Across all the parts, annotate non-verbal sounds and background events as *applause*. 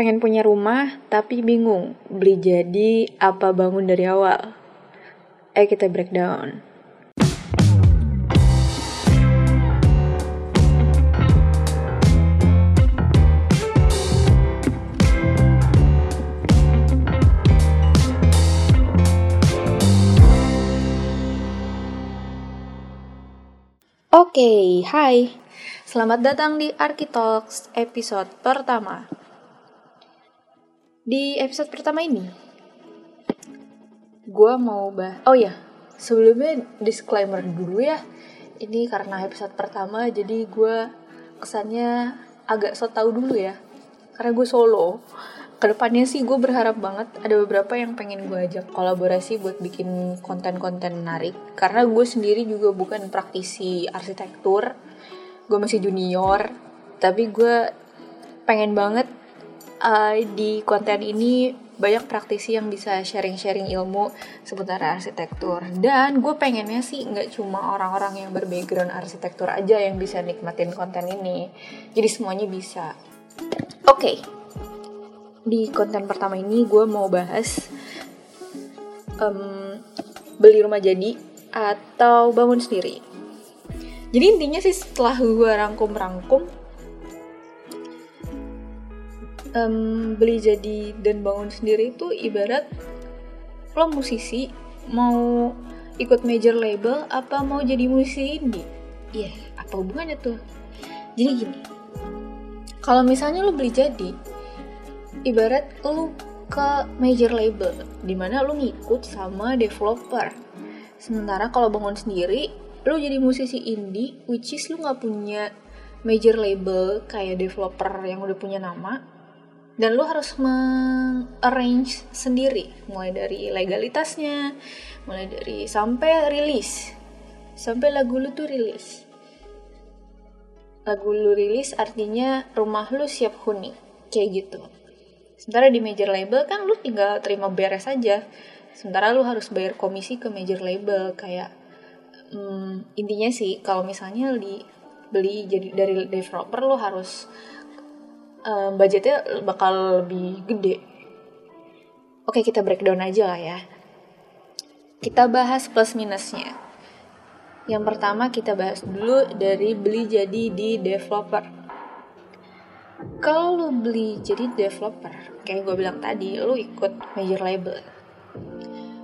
Pengen punya rumah tapi bingung beli jadi apa bangun dari awal. Ayo kita breakdown. Oke, okay, hai. Selamat datang di Arkitalks episode pertama. Di episode pertama ini, gue mau bah... Oh ya, sebelumnya disclaimer dulu ya. Ini karena episode pertama, jadi gue kesannya agak so tau dulu ya. Karena gue solo ke depannya sih gue berharap banget ada beberapa yang pengen gue ajak kolaborasi buat bikin konten-konten menarik karena gue sendiri juga bukan praktisi arsitektur gue masih junior tapi gue pengen banget uh, di konten ini banyak praktisi yang bisa sharing-sharing ilmu seputar arsitektur. Dan gue pengennya sih nggak cuma orang-orang yang berbackground arsitektur aja yang bisa nikmatin konten ini. Jadi semuanya bisa. Oke. Okay di konten pertama ini gue mau bahas um, beli rumah jadi atau bangun sendiri. Jadi intinya sih setelah gue rangkum-rangkum um, beli jadi dan bangun sendiri itu ibarat lo musisi mau ikut major label apa mau jadi musisi indie? Iya, yeah, apa hubungannya tuh? Jadi gini, kalau misalnya lo beli jadi, ibarat lu ke major label di mana lu ngikut sama developer sementara kalau bangun sendiri lu jadi musisi indie which is lu nggak punya major label kayak developer yang udah punya nama dan lu harus mengarrange sendiri. Mulai dari legalitasnya mulai dari sampai rilis. Sampai lagu lu tuh rilis. Lagu lu rilis artinya rumah lu siap huni. Kayak gitu. Sementara di major label kan lu tinggal terima beres aja. Sementara lu harus bayar komisi ke major label. Kayak hmm, intinya sih kalau misalnya di beli jadi dari developer lu harus um, budgetnya bakal lebih gede. Oke kita breakdown aja lah ya. Kita bahas plus minusnya. Yang pertama kita bahas dulu dari beli jadi di developer kalau lu beli jadi developer kayak gue bilang tadi lu ikut major label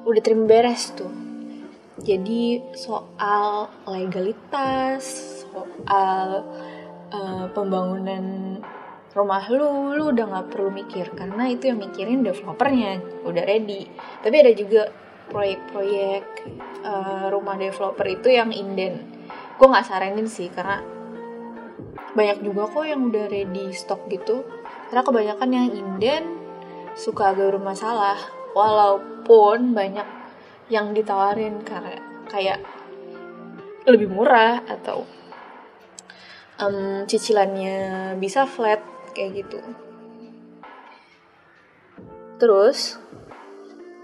udah terima beres tuh jadi soal legalitas soal uh, pembangunan rumah lu lu udah nggak perlu mikir karena itu yang mikirin developernya udah ready. Tapi ada juga proyek-proyek uh, rumah developer itu yang inden. Gue nggak saranin sih karena banyak juga kok yang udah ready stock gitu. Karena kebanyakan yang inden suka agak bermasalah walaupun banyak yang ditawarin karena kayak lebih murah atau um, cicilannya bisa flat kayak gitu. Terus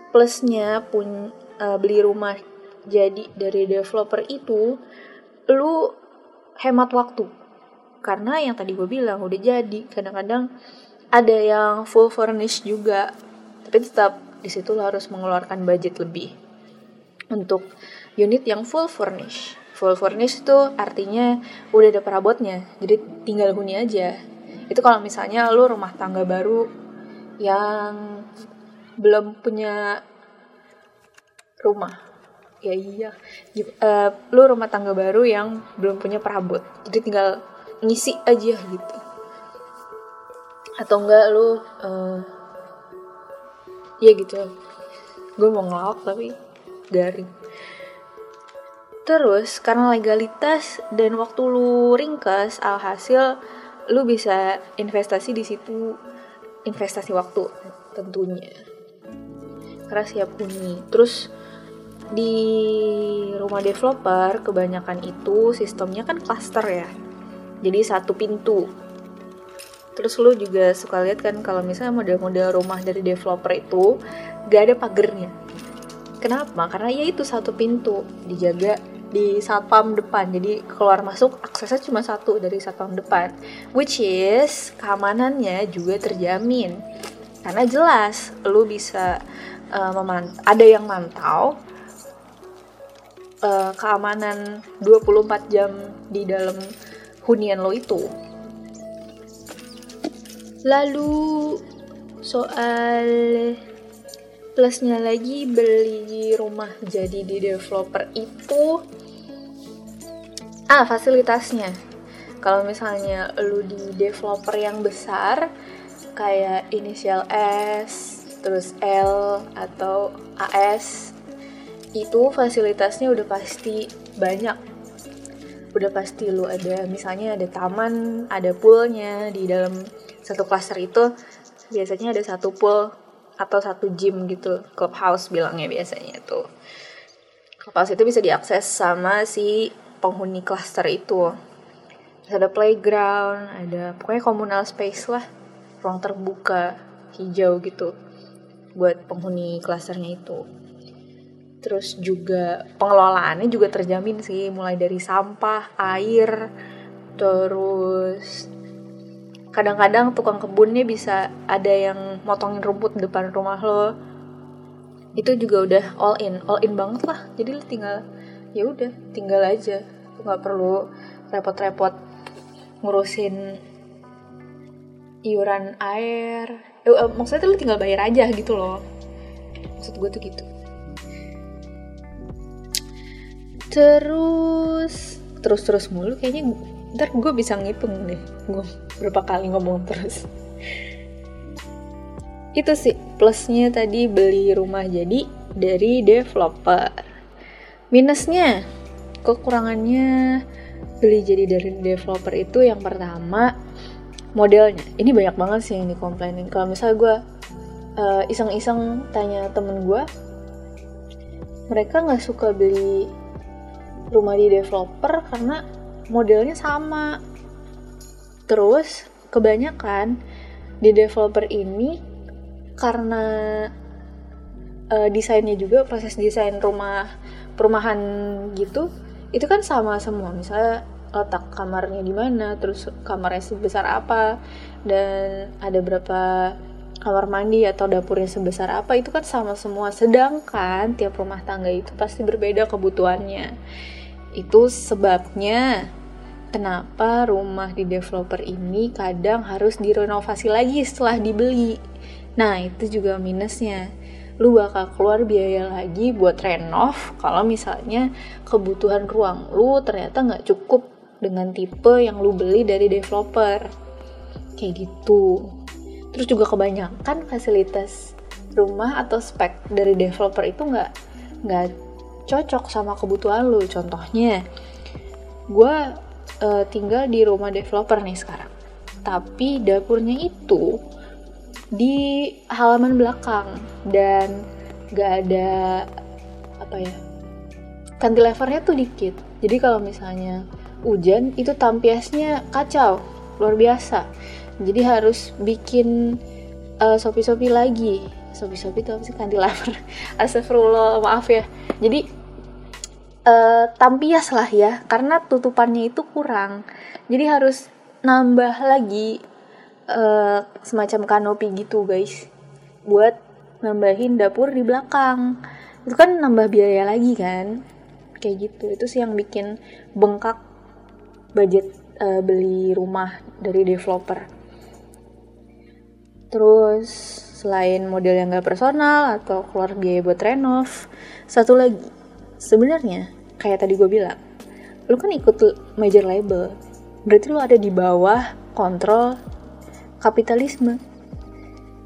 plusnya pun uh, beli rumah jadi dari developer itu lu hemat waktu. Karena yang tadi gue bilang udah jadi. Kadang-kadang ada yang full furnish juga. Tapi tetap di situ harus mengeluarkan budget lebih untuk unit yang full furnish full furnish itu artinya udah ada perabotnya. Jadi tinggal huni aja itu kalau misalnya lo rumah tangga baru yang belum punya rumah. Ya iya. Uh, lu rumah tangga baru yang belum punya perabot. Jadi tinggal ngisi aja gitu. Atau enggak lu uh, ya gitu. Gue mau ngelawak tapi garing. Terus karena legalitas dan waktu lu ringkas alhasil lu bisa investasi di situ investasi waktu tentunya. Karena siap huni. Terus di rumah developer kebanyakan itu sistemnya kan cluster ya. Jadi satu pintu. Terus lu juga suka lihat kan kalau misalnya model-model rumah dari developer itu gak ada pagernya. Kenapa? Karena ya itu satu pintu dijaga di satpam depan. Jadi keluar masuk aksesnya cuma satu dari satpam depan. Which is keamanannya juga terjamin. Karena jelas lu bisa uh, memant ada yang mantau uh, keamanan 24 jam di dalam hunian lo itu. Lalu soal plusnya lagi beli rumah jadi di developer itu ah fasilitasnya. Kalau misalnya lu di developer yang besar kayak inisial S terus L atau AS itu fasilitasnya udah pasti banyak. Udah pasti lu ada misalnya ada taman ada poolnya di dalam satu klaster itu biasanya ada satu pool atau satu gym gitu clubhouse bilangnya biasanya tuh. Clubhouse itu bisa diakses sama si penghuni cluster itu. Terus ada playground ada pokoknya komunal space lah. Ruang terbuka hijau gitu buat penghuni klasternya itu. Terus juga pengelolaannya juga terjamin sih mulai dari sampah air terus kadang-kadang tukang kebunnya bisa ada yang motongin rumput depan rumah lo. Itu juga udah all in all in banget lah. Jadi lo tinggal ya udah tinggal aja. Nggak perlu repot-repot ngurusin iuran air. Eh, eh, maksudnya lo tinggal bayar aja gitu loh. Maksud gue tuh gitu. Terus terus terus mulu kayaknya ntar gue bisa ngitung deh gue berapa kali ngomong terus. Itu sih plusnya tadi beli rumah jadi dari developer minusnya kekurangannya. Beli jadi dari developer itu yang pertama modelnya. Ini banyak banget sih yang dikomplainin. Kalau misalnya gue uh, iseng-iseng tanya temen gue mereka nggak suka beli rumah di developer karena modelnya sama. Terus kebanyakan di developer ini karena uh, desainnya juga proses desain rumah perumahan gitu itu kan sama semua misalnya letak kamarnya di mana terus kamarnya sebesar apa dan ada berapa kamar mandi atau dapurnya sebesar apa itu kan sama semua sedangkan tiap rumah tangga itu pasti berbeda kebutuhannya itu sebabnya kenapa rumah di developer ini kadang harus direnovasi lagi setelah dibeli. Nah, itu juga minusnya. Lu bakal keluar biaya lagi buat renov kalau misalnya kebutuhan ruang lu ternyata nggak cukup dengan tipe yang lu beli dari developer. Kayak gitu. Terus juga kebanyakan fasilitas rumah atau spek dari developer itu nggak nggak cocok sama kebutuhan lu contohnya gue uh, tinggal di rumah developer nih sekarang tapi dapurnya itu di halaman belakang. Dan gak ada apa ya cantilevernya tuh dikit. Jadi kalau misalnya hujan itu tampiasnya kacau. Luar biasa. Jadi harus bikin uh, sopi-sopi lagi. Sobi-sobi itu apa sih? Cantilever *laughs* astagfirullah maaf ya. Jadi uh, tampias lah ya. Karena tutupannya itu kurang. Jadi harus nambah lagi uh, semacam kanopi gitu guys. Buat nambahin dapur di belakang. Itu kan nambah biaya lagi kan? Kayak gitu. Itu sih yang bikin bengkak budget uh, beli rumah dari developer. Terus selain model yang gak personal atau keluar biaya buat renov satu lagi. Sebenarnya kayak tadi gue bilang lu kan ikut major label. Berarti lu ada di bawah kontrol kapitalisme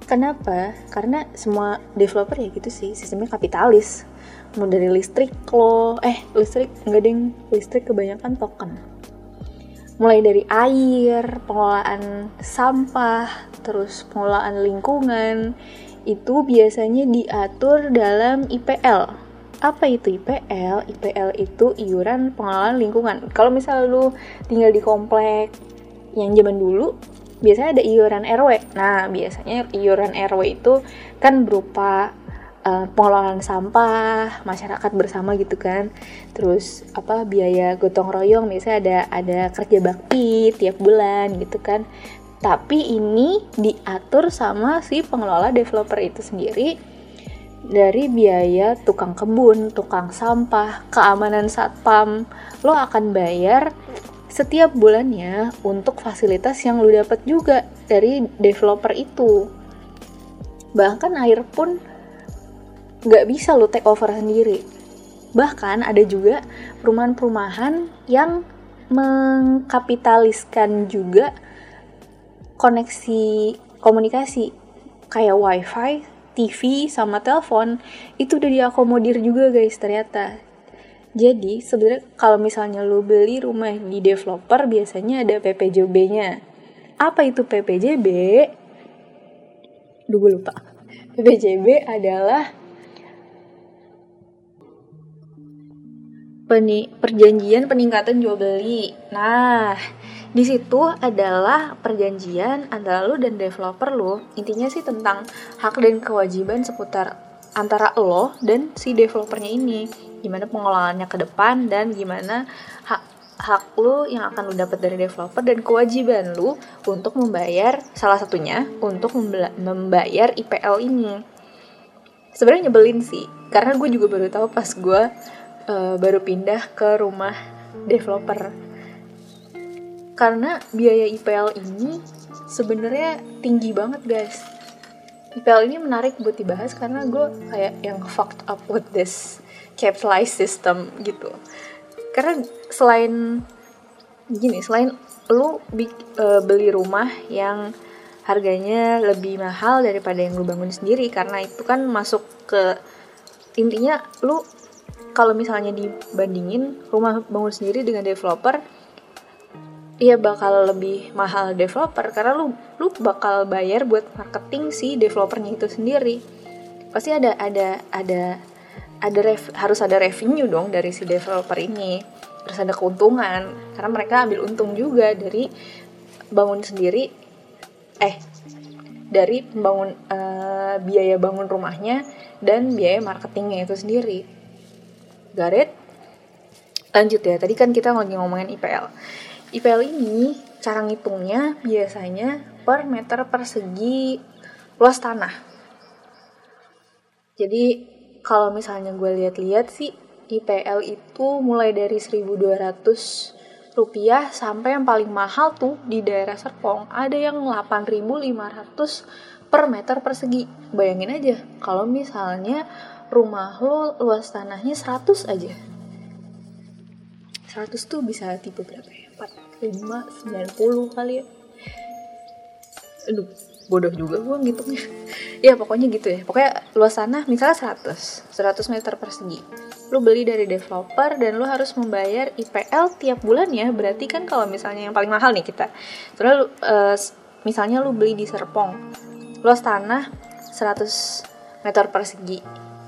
kenapa karena semua developer ya gitu sih sistemnya kapitalis mau dari listrik lo eh listrik enggak ding listrik kebanyakan token mulai dari air, pengelolaan sampah, terus pengelolaan lingkungan, itu biasanya diatur dalam IPL. Apa itu IPL? IPL itu iuran pengelolaan lingkungan. Kalau misalnya lu tinggal di komplek yang zaman dulu, biasanya ada iuran RW. Nah, biasanya iuran RW itu kan berupa uh, pengelolaan sampah masyarakat bersama gitu kan. Terus apa biaya gotong royong misalnya ada ada kerja bakti tiap bulan gitu kan. Tapi ini diatur sama si pengelola developer itu sendiri dari biaya tukang kebun, tukang sampah, keamanan satpam, lo akan bayar setiap bulannya untuk fasilitas yang lo dapat juga dari developer itu. Bahkan air pun nggak bisa lo take over sendiri. Bahkan ada juga perumahan-perumahan yang mengkapitaliskan juga koneksi komunikasi kayak wifi TV sama telepon itu udah diakomodir juga guys ternyata. Jadi sebenarnya kalau misalnya lu beli rumah di developer biasanya ada PPJB-nya. Apa itu PPJB? Duh gue lupa. PPJB adalah peni perjanjian peningkatan jual beli. Nah, di situ adalah perjanjian antara lo dan developer lo. Intinya sih tentang hak dan kewajiban seputar antara lo dan si developernya ini. Gimana pengelolaannya ke depan dan gimana hak hak lo yang akan lo dapat dari developer dan kewajiban lo untuk membayar salah satunya untuk membayar IPL ini. Sebenarnya nyebelin sih, karena gue juga baru tahu pas gue uh, baru pindah ke rumah developer karena biaya IPL ini sebenarnya tinggi banget guys IPL ini menarik buat dibahas karena gue kayak yang fucked up with this capitalized system gitu. Karena selain gini selain lu uh, beli rumah yang harganya lebih mahal daripada yang lu bangun sendiri karena itu kan masuk ke intinya lu kalau misalnya dibandingin rumah bangun sendiri dengan developer Iya bakal lebih mahal developer karena lu lu bakal bayar buat marketing si developernya itu sendiri. Pasti ada ada ada ada rev, harus ada revenue dong dari si developer ini. Terus ada keuntungan karena mereka ambil untung juga dari bangun sendiri eh dari pembangun uh, biaya bangun rumahnya dan biaya marketingnya itu sendiri. Garet lanjut ya tadi kan kita lagi ngomongin IPL IPL ini cara ngitungnya biasanya per meter persegi luas tanah. Jadi kalau misalnya gue lihat-lihat sih IPL itu mulai dari 1200 rupiah sampai yang paling mahal tuh di daerah Serpong ada yang 8500 per meter persegi. Bayangin aja kalau misalnya rumah lo luas tanahnya 100 aja 100 tuh bisa tipe berapa ya? 4, 5, 90 kali ya. Aduh, bodoh juga gue ngitungnya. *laughs* Ya pokoknya gitu ya. Pokoknya luas tanah misalnya 100 100 meter persegi. Lu beli dari developer dan lu harus membayar IPL tiap bulan ya. Berarti kan kalau misalnya yang paling mahal nih kita. Soalnya uh, misalnya lu beli di Serpong. Luas tanah 100 meter persegi.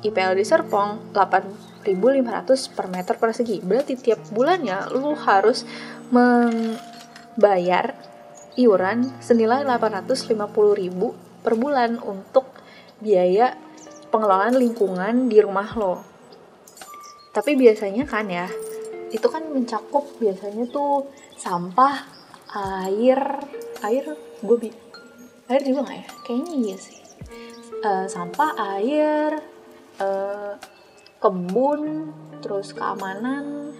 IPL di Serpong 8 1.500 per meter persegi. Berarti tiap bulannya lu harus membayar iuran senilai 850.000 per bulan untuk biaya pengelolaan lingkungan di rumah lo. Tapi biasanya kan ya, itu kan mencakup biasanya tuh sampah, air, air gue bi air juga nggak ya? Kayaknya iya sih. Uh, sampah, air, uh, kebun terus keamanan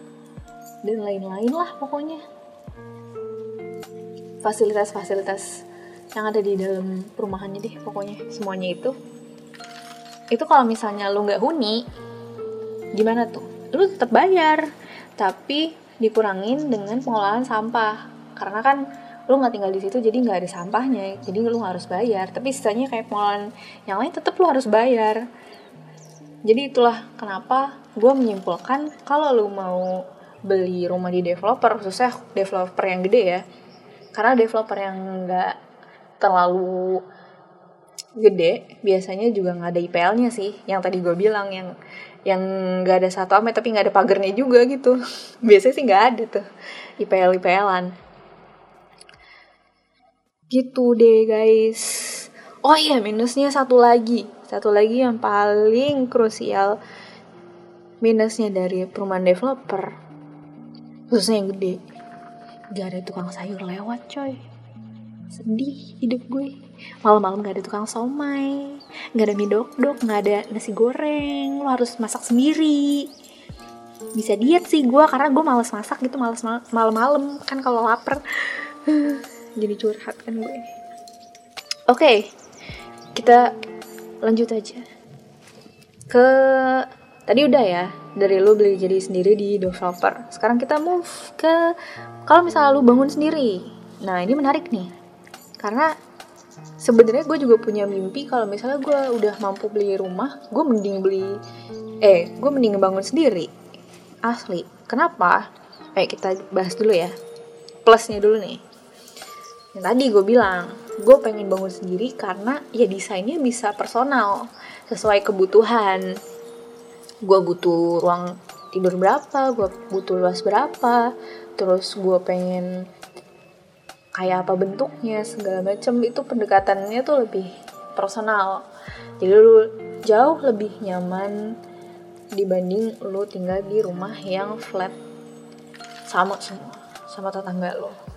dan lain-lain lah pokoknya. Fasilitas-fasilitas yang ada di dalam perumahannya deh pokoknya semuanya itu. Itu kalau misalnya lu nggak huni gimana tuh? Lu tetap bayar tapi dikurangin dengan pengelolaan sampah. Karena kan lu nggak tinggal di situ jadi nggak ada sampahnya jadi lu harus bayar. Tapi sisanya kayak pengelolaan yang lain tetap lu harus bayar jadi itulah kenapa gue menyimpulkan kalau lu mau beli rumah di developer khususnya developer yang gede ya. Karena developer yang nggak terlalu gede biasanya juga nggak ada IPL-nya sih yang tadi gue bilang yang yang nggak ada satu amet tapi nggak ada pagernya juga gitu. *laughs* Biasanya sih nggak ada tuh IPL IPLan gitu deh guys oh iya minusnya satu lagi. Satu lagi yang paling krusial minusnya dari perumahan developer. Khususnya yang gede. Gak ada tukang sayur lewat coy. Sedih hidup gue. Malam-malam gak ada tukang somai. Gak ada mie dok dok gak ada nasi goreng. Lo harus masak sendiri. Bisa diet sih gue karena gue males masak gitu males malam-malam. Kan kalau lapar *sighs* jadi curhat kan gue. Oke. okay, kita lanjut aja. Ke tadi udah ya dari lu beli jadi sendiri di developer sekarang kita move ke kalau misalnya lu bangun sendiri. Nah ini menarik nih. Karena sebenarnya gue juga punya mimpi kalau misalnya gue udah mampu beli rumah gue mending beli eh gue mending bangun sendiri. Asli. Kenapa? Kayak kita bahas dulu ya. Plusnya dulu nih. Yang tadi gue bilang gue pengen bangun sendiri karena ya desainnya bisa personal sesuai kebutuhan. Gue butuh ruang tidur berapa gue butuh luas berapa terus gue pengen kayak apa bentuknya segala macam itu pendekatannya tuh lebih personal. Jadi lu jauh lebih nyaman dibanding lu tinggal di rumah yang flat sama semua sama tetangga lo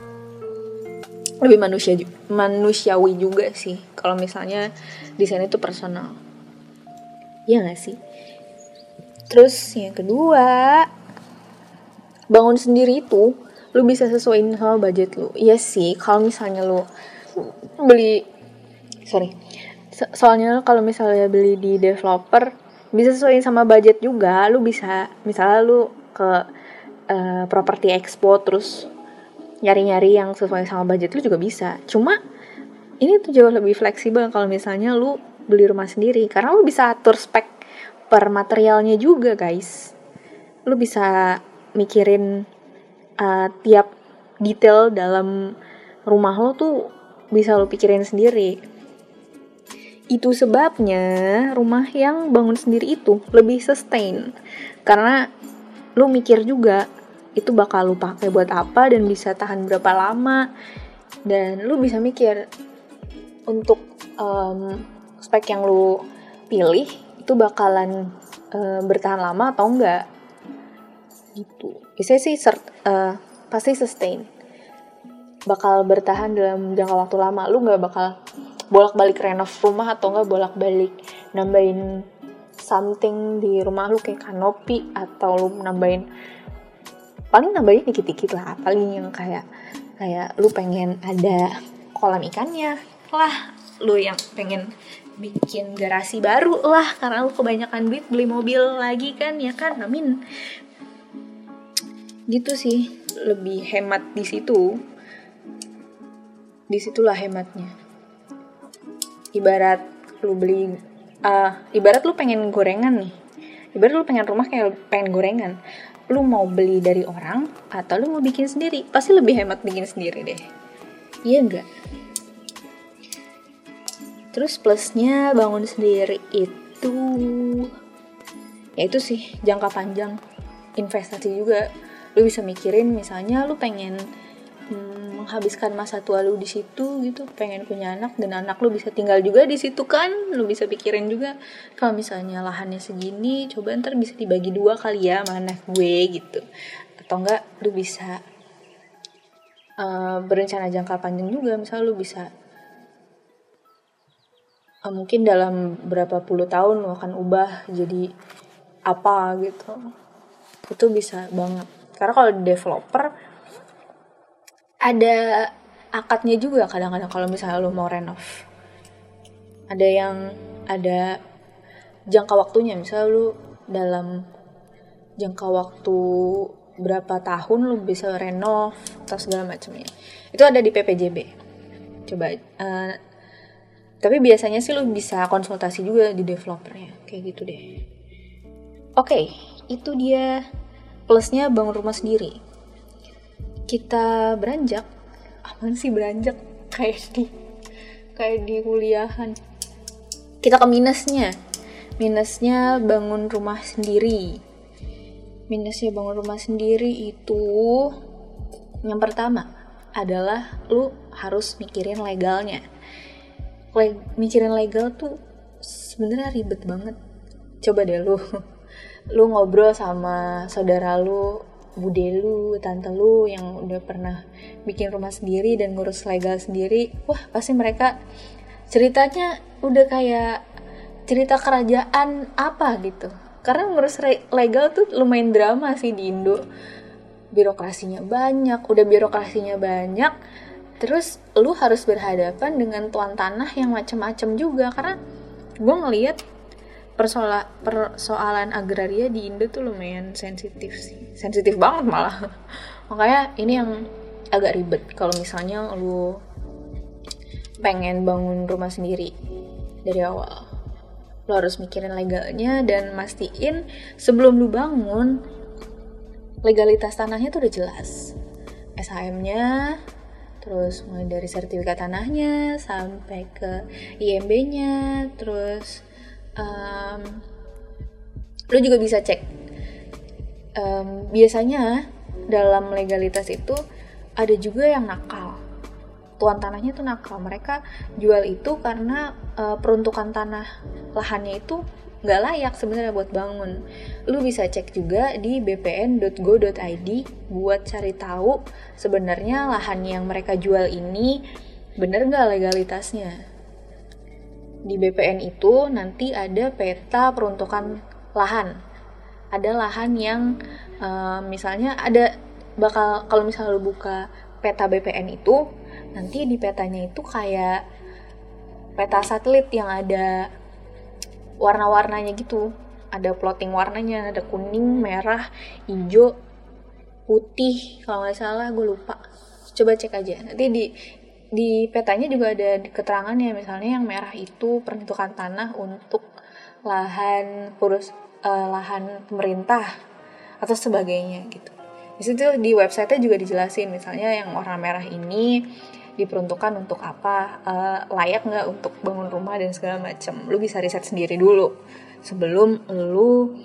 lebih manusia manusiawi juga sih. Kalau misalnya desain itu personal. Ya gak sih? Terus yang kedua bangun sendiri itu lu bisa sesuaiin sama budget lu. Iya sih kalau misalnya lu beli sorry soalnya kalau misalnya beli di developer bisa sesuaiin sama budget juga. Lu bisa misalnya lu ke uh, properti expo terus nyari-nyari yang sesuai sama budget lu juga bisa. Cuma ini tuh jauh lebih fleksibel kalau misalnya lu beli rumah sendiri. Karena lu bisa atur spek per materialnya juga guys. Lu bisa mikirin uh, tiap detail dalam rumah lo tuh bisa lo pikirin sendiri. Itu sebabnya rumah yang bangun sendiri itu lebih sustain. Karena lu mikir juga itu bakal lu pakai buat apa dan bisa tahan berapa lama. Dan lu bisa mikir untuk um, spek yang lu pilih itu bakalan uh, bertahan lama atau enggak? Gitu. Biasanya sih uh, pasti sustain. Bakal bertahan dalam jangka waktu lama. Lu nggak bakal bolak-balik renov rumah atau nggak bolak-balik nambahin something di rumah lu kayak kanopi atau lu nambahin paling nambahin dikit-dikit lah paling yang kayak kayak lu pengen ada kolam ikannya lah lu yang pengen bikin garasi baru lah karena lu kebanyakan duit beli mobil lagi kan ya kan? Amin. Gitu sih lebih hemat di situ. Di situlah hematnya. Ibarat lu beli uh, ibarat lu pengen gorengan nih. Ibarat lu pengen rumah kayak pengen gorengan lu mau beli dari orang atau lu mau bikin sendiri? Pasti lebih hemat bikin sendiri deh. Iya enggak terus plusnya bangun sendiri itu ya itu sih jangka panjang. Investasi juga. Lu bisa mikirin misalnya lu pengen hmm, menghabiskan masa tua lu di situ gitu. Pengen punya anak dan anak lu bisa tinggal juga di situ kan. Lu bisa pikirin juga kalau misalnya lahannya segini coba ntar bisa dibagi dua kali ya mana gue gitu. Atau enggak lu bisa uh, berencana jangka panjang juga. Misalnya lu bisa uh, mungkin dalam berapa puluh tahun lu akan ubah jadi apa gitu. Itu bisa banget. Karena kalau developer ada akadnya juga kadang-kadang kalau misalnya lo mau renov. Ada yang ada jangka waktunya. Misalnya lo dalam jangka waktu berapa tahun lo bisa renov atau segala macamnya itu ada di PPJB coba uh, tapi biasanya sih lo bisa konsultasi juga di developernya. Kayak gitu deh. Oke okay, itu dia plusnya bangun rumah sendiri kita beranjak? Aman sih beranjak? Kayak di kayak di kuliahan. Kita ke minusnya. Minusnya bangun rumah sendiri. Minusnya bangun rumah sendiri itu yang pertama adalah lu harus mikirin legalnya. Le mikirin legal tuh sebenarnya ribet banget. Coba deh lu *laughs* lu ngobrol sama saudara lu bude lu, tante lu yang udah pernah bikin rumah sendiri dan ngurus legal sendiri, wah pasti mereka ceritanya udah kayak cerita kerajaan apa gitu. Karena ngurus legal tuh lumayan drama sih di Indo. Birokrasinya banyak, udah birokrasinya banyak, terus lu harus berhadapan dengan tuan tanah yang macem-macem juga karena gue ngeliat persoalan persoalan agraria di Indo tuh lumayan sensitif sih. Sensitif banget malah. *laughs* Makanya ini yang agak ribet. Kalau misalnya lu pengen bangun rumah sendiri dari awal lo harus mikirin legalnya dan mastiin sebelum lu bangun legalitas tanahnya tuh udah jelas. SHM-nya terus mulai dari sertifikat tanahnya sampai ke IMB-nya terus um, lo juga bisa cek. Um, biasanya dalam legalitas itu ada juga yang nakal. Tuan tanahnya tuh nakal. Mereka jual itu karena uh, peruntukan tanah lahannya itu nggak layak sebenarnya buat bangun. Lu bisa cek juga di bpn.go.id buat cari tahu sebenarnya lahan yang mereka jual ini bener nggak legalitasnya di BPN itu nanti ada peta peruntukan lahan. Ada lahan yang uh, misalnya ada bakal kalau misalnya lu buka peta BPN itu nanti di petanya itu kayak peta satelit yang ada warna-warnanya gitu. Ada plotting warnanya, ada kuning, merah, hijau, putih kalau nggak salah gue lupa. Coba cek aja. Nanti di di petanya juga ada keterangannya misalnya yang merah itu peruntukan tanah untuk lahan kurus uh, lahan pemerintah atau sebagainya gitu. Di situ di websitenya juga dijelasin misalnya yang warna merah ini diperuntukkan untuk apa uh, layak nggak untuk bangun rumah dan segala macam lu bisa riset sendiri dulu. Sebelum lu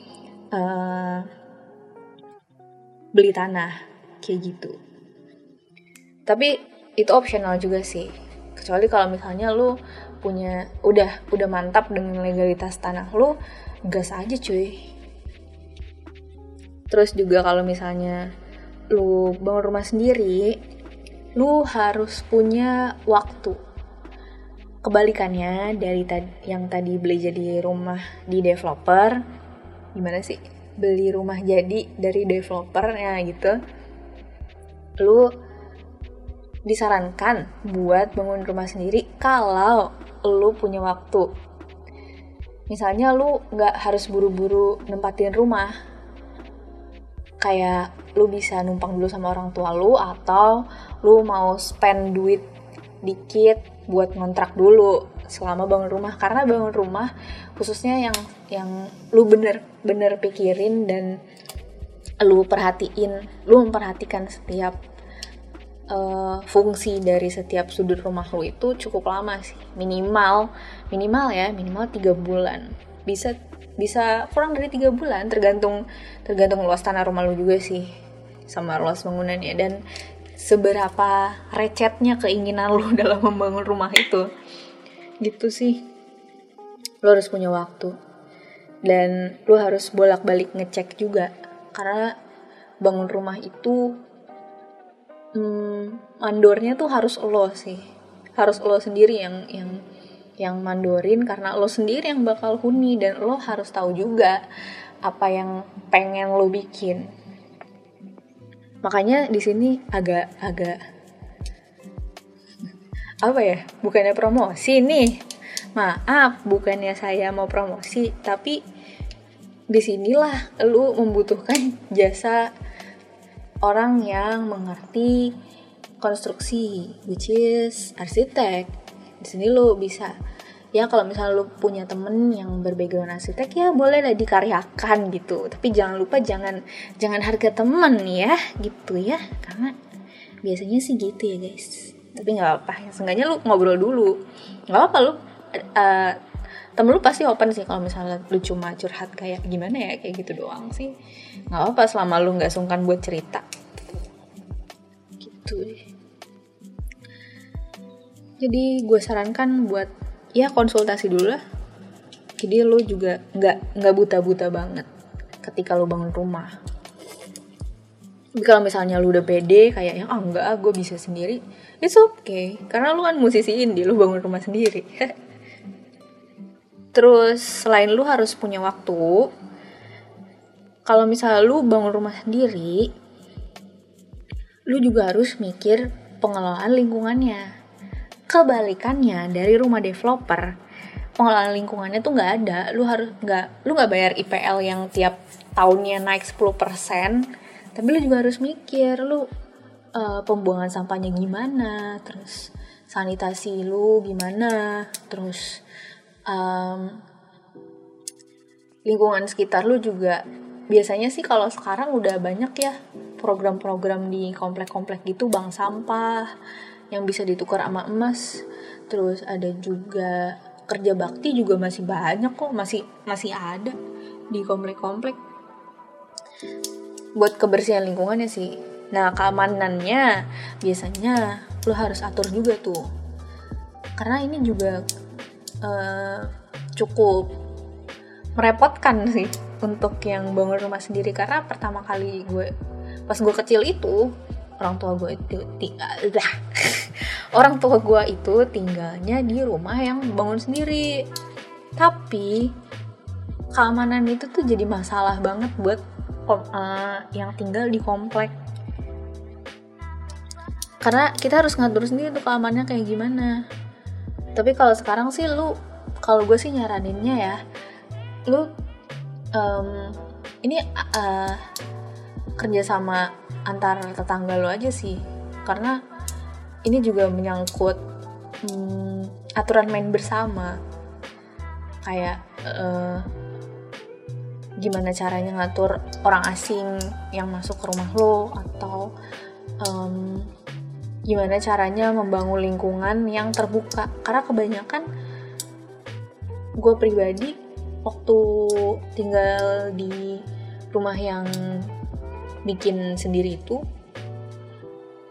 uh, beli tanah kayak gitu. Tapi itu optional juga sih. Kecuali kalau misalnya lu punya udah udah mantap dengan legalitas tanah lu gas aja cuy. Terus juga kalau misalnya lu bangun rumah sendiri lu harus punya waktu. Kebalikannya dari tadi yang tadi beli jadi rumah di developer gimana sih? Beli rumah jadi dari developer ya gitu. Lu disarankan buat bangun rumah sendiri kalau lu punya waktu. Misalnya lu nggak harus buru-buru nempatin rumah. Kayak lu bisa numpang dulu sama orang tua lu atau lu mau spend duit dikit buat ngontrak dulu selama bangun rumah karena bangun rumah khususnya yang yang lu bener-bener pikirin dan lu perhatiin lu memperhatikan setiap uh, fungsi dari setiap sudut rumah lo itu cukup lama sih. Minimal minimal ya minimal tiga bulan. Bisa bisa kurang dari tiga bulan tergantung tergantung luas tanah rumah lo juga sih sama luas bangunannya. Dan seberapa recetnya keinginan lo *laughs* dalam membangun rumah itu. Gitu sih. Lo harus punya waktu. Dan lo harus bolak-balik ngecek juga. Karena bangun rumah itu hmm, mandornya tuh harus lo sih. Harus lo sendiri yang yang yang mandorin karena lo sendiri yang bakal huni dan lo harus tahu juga apa yang pengen lo bikin. Makanya di sini agak agak apa ya? Bukannya promosi nih. Maaf bukannya saya mau promosi tapi di sinilah lo membutuhkan jasa orang yang mengerti konstruksi which is arsitek. Di sini lo bisa ya kalau misalnya lo punya temen yang berbackground arsitek ya boleh lah dikaryakan gitu. Tapi jangan lupa jangan jangan harga temen ya gitu ya. Karena biasanya sih gitu ya guys. Tapi nggak apa ya seenggaknya lu ngobrol dulu. Nggak apa lu uh, temen lu pasti open sih kalau misalnya lu cuma curhat kayak gimana ya? kayak gitu doang sih. Nggak apa selama lu nggak sungkan buat cerita. Gitu. Jadi gue sarankan buat ya konsultasi dulu lah. Jadi lu juga nggak nggak buta-buta banget ketika lu bangun rumah. Tapi kalau misalnya lu udah pede kayak yang ah enggak ah gue bisa sendiri. It's okay. Karena lu kan musisi indie lu bangun rumah sendiri *laughs* terus selain lu harus punya waktu kalau misalnya lu bangun rumah sendiri lu juga harus mikir pengelolaan lingkungannya. Kebalikannya dari rumah developer pengelolaan lingkungannya tuh nggak ada. Lu harus nggak lu nggak bayar IPL yang tiap tahunnya naik 10% tapi lu juga harus mikir lu uh, pembuangan sampahnya gimana terus sanitasi lu gimana terus um, lingkungan sekitar lu juga biasanya sih kalau sekarang udah banyak ya program-program di komplek-komplek gitu bank sampah yang bisa ditukar sama emas. Terus ada juga kerja bakti juga masih banyak kok masih masih ada di komplek-komplek. Buat kebersihan lingkungannya sih. Nah keamanannya biasanya lo harus atur juga tuh. Karena ini juga uh, cukup merepotkan sih untuk yang bangun rumah sendiri. Karena pertama kali gue pas gue kecil itu orang tua gue itu tinggal *laughs* orang tua gue itu tinggalnya di rumah yang bangun sendiri. Tapi keamanan itu tuh jadi masalah banget buat uh, yang tinggal di komplek. Karena kita harus ngatur sendiri tuh keamanannya kayak gimana tapi kalau sekarang sih lu kalau gue sih nyaraninnya ya lu um, ini uh, kerja sama antar tetangga lo aja sih. Karena ini juga menyangkut um, aturan main bersama. Kayak uh, gimana caranya ngatur orang asing yang masuk ke rumah lo atau um, gimana caranya membangun lingkungan yang terbuka. Karena kebanyakan gue pribadi waktu tinggal di rumah yang bikin sendiri itu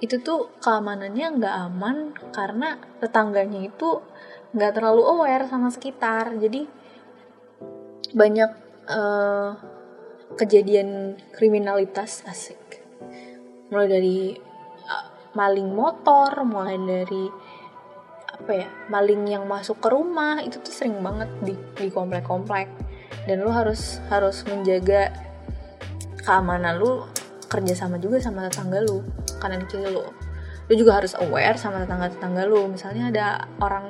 itu tuh keamanannya nggak aman karena tetangganya itu nggak terlalu aware sama sekitar. Jadi banyak uh, kejadian kriminalitas asik. Mulai dari maling motor mulai dari apa ya maling yang masuk ke rumah itu tuh sering banget di di komplek-komplek dan lu harus harus menjaga keamanan lu kerja sama juga sama tetangga lu kanan kiri lu. Lu juga harus aware sama tetangga-tetangga lu. Misalnya ada orang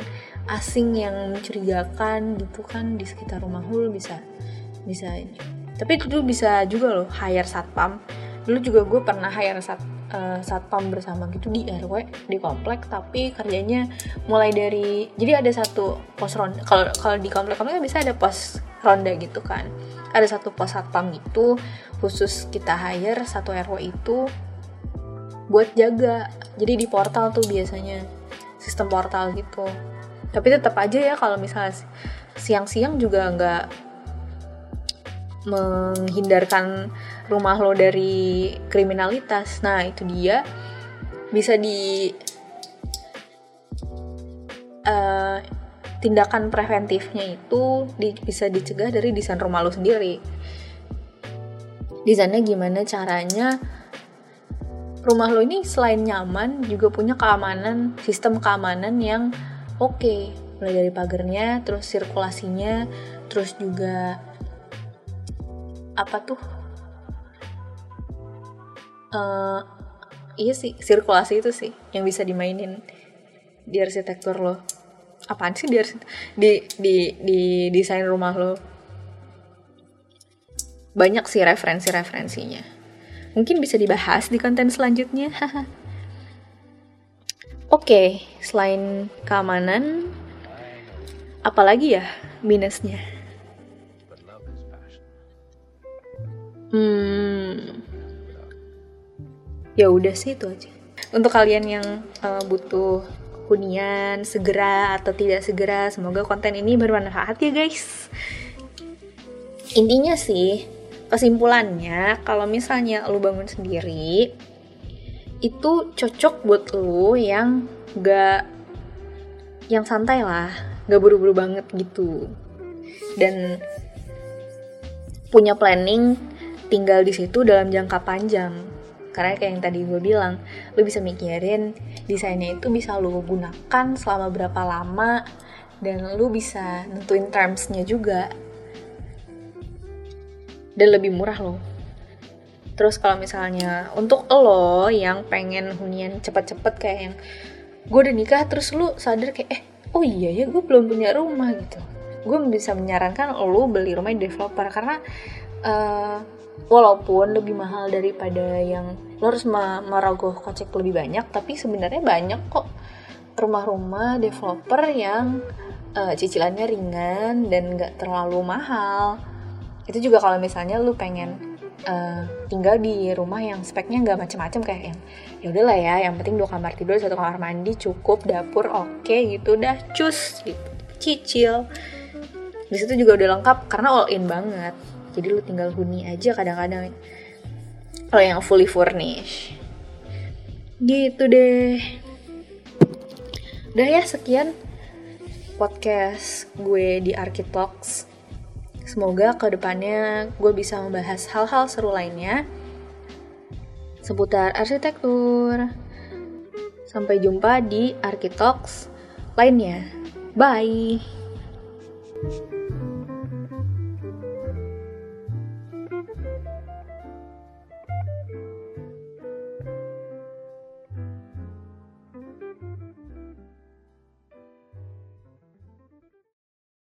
asing yang mencurigakan gitu kan di sekitar rumah lu bisa bisa tapi itu bisa juga loh hire satpam. Dulu juga gue pernah hire sat uh, satpam bersama gitu. Di rw di komplek tapi kerjanya mulai dari jadi ada satu pos ronda. Kalau kalau di komplek komplek bisa ada pos ronda gitu kan. Ada satu pos satpam gitu khusus kita hire satu rw itu buat jaga. Jadi di portal tuh biasanya sistem portal gitu. Tapi tetap aja ya kalau misalnya siang-siang juga nggak menghindarkan rumah lo dari kriminalitas. Nah, itu dia bisa di uh, tindakan preventifnya itu di, bisa dicegah dari desain rumah lo sendiri. Desainnya gimana caranya rumah lo ini selain nyaman juga punya keamanan, sistem keamanan yang oke. Okay. Mulai dari pagarnya, terus sirkulasinya, terus juga apa tuh uh, iya sih sirkulasi itu sih yang bisa dimainin di arsitektur lo apaan sih di di di, di desain rumah lo banyak sih referensi-referensinya mungkin bisa dibahas di konten selanjutnya Oke, selain keamanan, apalagi ya minusnya? Hmm. Ya udah sih itu aja. Untuk kalian yang uh, butuh hunian segera atau tidak segera, semoga konten ini bermanfaat ya guys. Intinya sih, kesimpulannya kalau misalnya lu bangun sendiri itu cocok buat lu yang gak yang santai lah, gak buru-buru banget gitu. dan punya planning tinggal di situ dalam jangka panjang karena kayak yang tadi gue bilang lu bisa mikirin desainnya itu bisa lu gunakan selama berapa lama dan lu bisa nentuin termsnya juga. Dan lebih murah loh. Terus kalau misalnya untuk lo yang pengen hunian cepet-cepet kayak yang gue udah nikah terus lu sadar kayak eh oh iya ya gue belum punya rumah gitu. Gue bisa menyarankan lo beli rumah di developer karena uh, walaupun lebih mahal daripada yang lo harus merogoh kocek lebih banyak tapi sebenarnya banyak kok. Rumah-rumah developer yang uh, cicilannya ringan dan gak terlalu mahal. Itu juga kalau misalnya lu pengen uh, tinggal di rumah yang speknya nggak macem-macem kayak yang ya udahlah ya yang penting dua kamar tidur satu kamar mandi cukup dapur oke okay, gitu udah cus gitu cicil. Di situ juga udah lengkap karena all in banget jadi lu tinggal huni aja kadang-kadang kalau yang fully furnished gitu deh udah ya sekian podcast gue di Architox Semoga ke depannya gue bisa membahas hal-hal seru lainnya seputar arsitektur. Sampai jumpa di Arkitox lainnya. Bye!